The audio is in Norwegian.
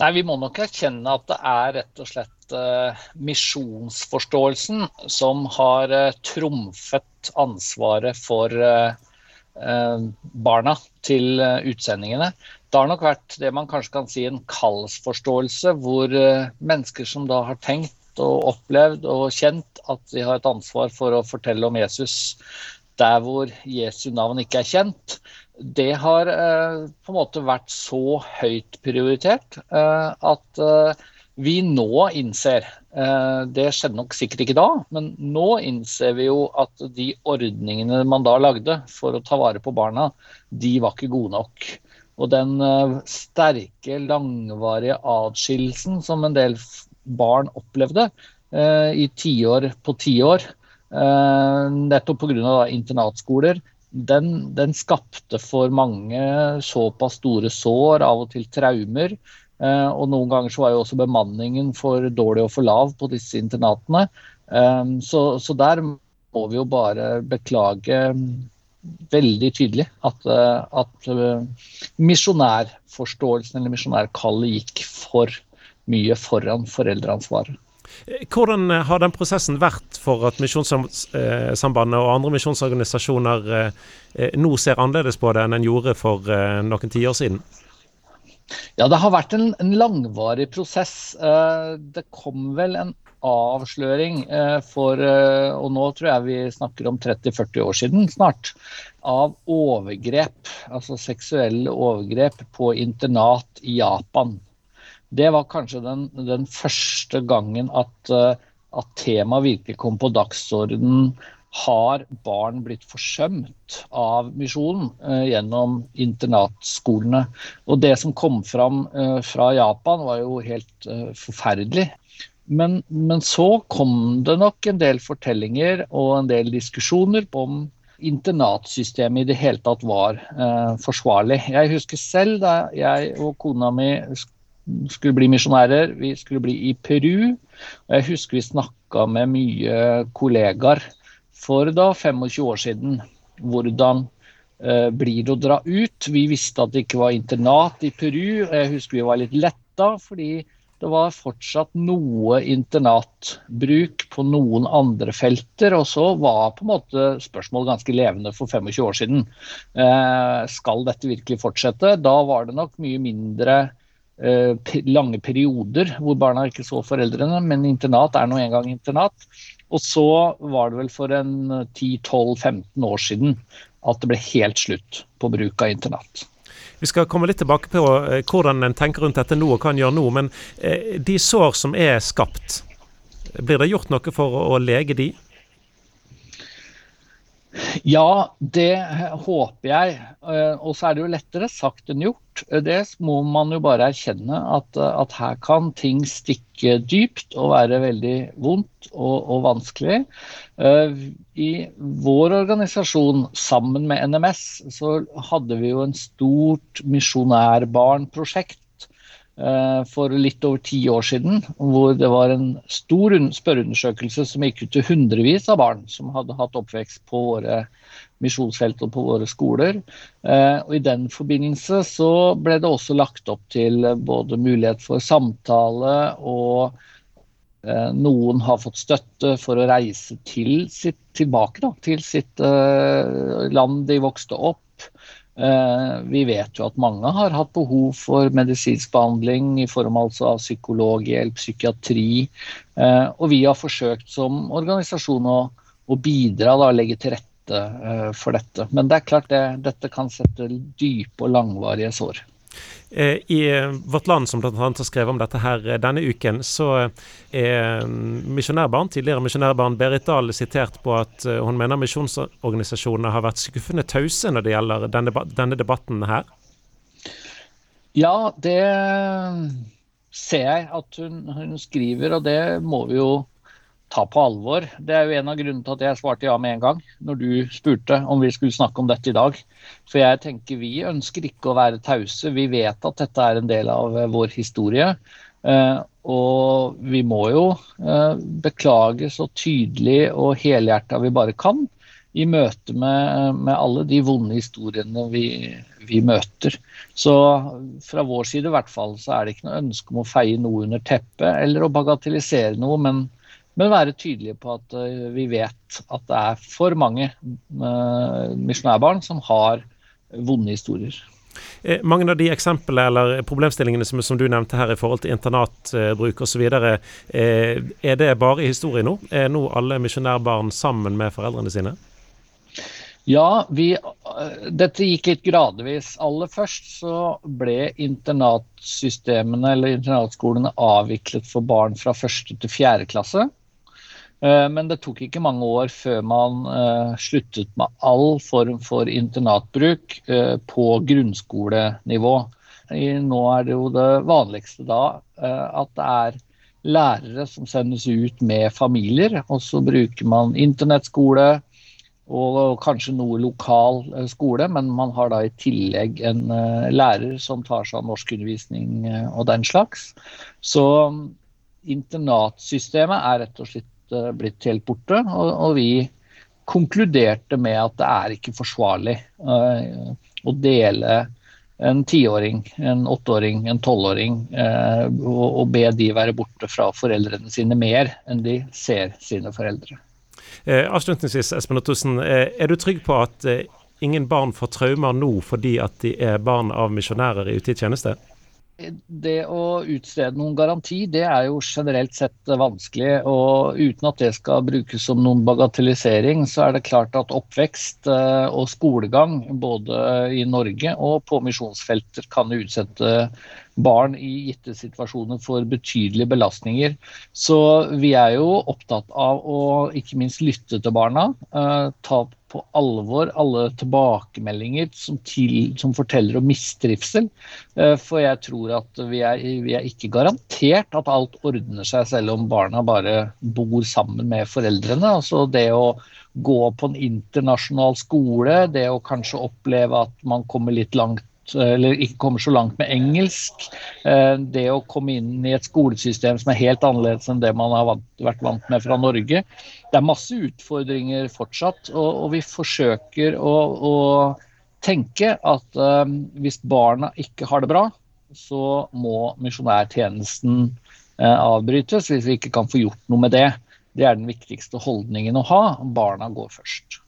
Nei, Vi må nok erkjenne at det er rett og slett uh, misjonsforståelsen som har uh, trumfet ansvaret for uh, barna til utsendingene. Det har nok vært det man kanskje kan si en kallsforståelse, hvor mennesker som da har tenkt og opplevd og kjent at de har et ansvar for å fortelle om Jesus der hvor Jesu navn ikke er kjent, det har eh, på en måte vært så høyt prioritert eh, at eh, vi nå innser Det skjedde nok sikkert ikke da, men nå innser vi jo at de ordningene man da lagde for å ta vare på barna, de var ikke gode nok. Og den sterke, langvarige atskillelsen som en del barn opplevde i tiår på tiår, nettopp pga. internatskoler. Den, den, skapte for mange såpass store sår, av og til traumer. Eh, og noen ganger så var jo også bemanningen for dårlig og for lav på disse internatene. Eh, så, så der må vi jo bare beklage veldig tydelig at, at misjonærforståelsen eller misjonærkallet gikk for mye foran foreldreansvaret. Hvordan eh, har den prosessen vært for at Misjonssambandet og andre misjonsorganisasjoner eh, eh, nå ser annerledes på det enn en gjorde for noen tiår siden? Ja, det har vært en, en, langvarig prosess. Det kom vel en avsløring for, og nå tror jeg vi snakker om 30-40 år siden snart, av overgrep, altså seksuelle overgrep på internat i Japan. Det var kanskje den, den første gangen at, uh, at temaet virkelig kom på dagsordenen. Har barn blitt forsømt av misjonen uh, gjennom internatskolene? Og det som kom fram uh, fra Japan, var jo helt forferdelig. Men, men, så kom det nok en del fortellinger og en del diskusjoner om internatsystemet i det hele tatt var eh, forsvarlig. Jeg husker selv da jeg og kona mi skulle bli misjonærer. Vi skulle bli i Peru. Og jeg husker vi snakka med mye kollegaer for da 25 år siden. Hvordan eh, blir det å dra ut? Vi visste at det ikke var internat i Peru. og Jeg husker vi var litt letta, fordi det var fortsatt noe internatbruk på noen andre felter. Og så var på en måte spørsmålet ganske levende for 25 år siden. Eh, skal dette virkelig fortsette? Da var det nok mye mindre lange perioder hvor barna ikke så foreldrene, men internat er nå engang internat. Og så var det vel for en 10-12-15 år siden at det ble helt slutt på bruk av internat. Vi skal komme litt tilbake på eh, hvordan en tenker rundt dette nå og hva en gjør nå. Men eh, de sår som er skapt, blir det gjort noe for å lege de? Ja, det håper jeg. Eh, og så er det jo lettere sagt enn gjort. Det må man jo bare erkjenne, at, at her kan ting stikke dypt og være veldig vondt og, og, vanskelig. Eh, I vår organisasjon, sammen med NMS, så hadde vi jo en stort misjonærbarnprosjekt Eh, for litt over ti år siden, hvor det var en stor spørreundersøkelse som gikk ut til hundrevis av barn som hadde hatt oppvekst på våre misjonsfelt og på våre skoler. Eh, og I den forbindelse så ble det også lagt opp til både mulighet for samtale og eh, noen har fått støtte for å reise til sitt, tilbake da, til sitt land de vokste opp. Eh, vi vet jo at mange har hatt behov for medisinsk behandling i form altså av psykologhjelp, psykiatri. Eh, og vi har forsøkt som organisasjon å, å bidra og legge til rette eh, for dette. Men det er klart det, dette kan sette dype og langvarige sår. Eh, I eh, Vårt Land, som bl.a. har skrevet om dette her eh, denne uken, så er misjonærbarn, tidligere misjonærbarn Berit Dahl sitert på at hun mener misjonsorganisasjonene har vært skuffende tause når det gjelder denne, denne debatten her. Ja, det ser jeg at hun, hun skriver, og det må vi jo ta på alvor. Det er jo en av grunnene til at jeg svarte ja med en gang når du spurte om vi skulle snakke om dette i dag. For jeg tenker vi ønsker ikke å være tause. Vi vet at dette er en del av eh, vår historie. Eh, og vi må jo eh, beklage så tydelig og helhjerta vi bare kan. i møte med, med alle de vonde historiene vi, vi, møter. Så fra vår side i hvert fall så er det ikke noe ønske om å feie noe under teppet eller å bagatellisere noe, men, men være tydelige på at uh, vi vet at det er for mange uh, misjonærbarn som har vonde historier. Eh, mange av de eksemplene eller problemstillingene som, som, du nevnte her i forhold til internatbruk osv., eh, er det bare i historie nå? Er nå alle misjonærbarn sammen med foreldrene sine? Ja, vi, dette gikk litt gradvis. Aller først så ble internatsystemene eller internatskolene avviklet for barn fra første til fjerde klasse. Eh, men det tok ikke mange år før man uh, sluttet med all form for internatbruk uh, på grunnskolenivå. Nå er det jo det vanligste da at det er lærere som sendes ut med familier, og så bruker man internettskole, og kanskje noe lokal eh, skole, men man har da i tillegg en lærer som tar seg av norskundervisning og den slags. Så um, internatsystemet er rett og slett blitt helt borte, og, og, vi konkluderte med at det er ikke forsvarlig å dele en tiåring, en åtteåring, en tolvåring, og, og be de være borte fra foreldrene sine mer enn de ser sine foreldre. Eh, avslutningsvis, Espen Ottosen. Eh, er du trygg på at eh, ingen barn får traumer nå fordi at de er barn av misjonærer ute i tjeneste? Det å utstede noen garanti, det er jo generelt sett vanskelig. Og uten at det skal brukes som noen bagatellisering, så er det klart at oppvekst og skolegang både i Norge og på misjonsfelter kan utsette barn i gitte situasjoner for betydelige belastninger. Så vi er jo opptatt av å ikke minst lytte til barna. Eh, ta på alvor alle tilbakemeldinger som, til, som forteller om mistrivsel. Eh, for jeg tror at vi er, vi er, ikke garantert at alt ordner seg selv om barna bare bor sammen med foreldrene. Altså det å gå på en internasjonal skole, det å kanskje oppleve at man kommer litt langt eller ikke kommer så langt med engelsk. Eh, det å komme inn i et skolesystem som er helt annerledes enn det man har vært vant med fra Norge. Det er masse utfordringer fortsatt, og, vi forsøker å, å tenke at um, hvis barna ikke har det bra, så må misjonærtjenesten uh, avbrytes hvis vi ikke kan få gjort noe med det. Det er den viktigste holdningen å ha. Barna går først.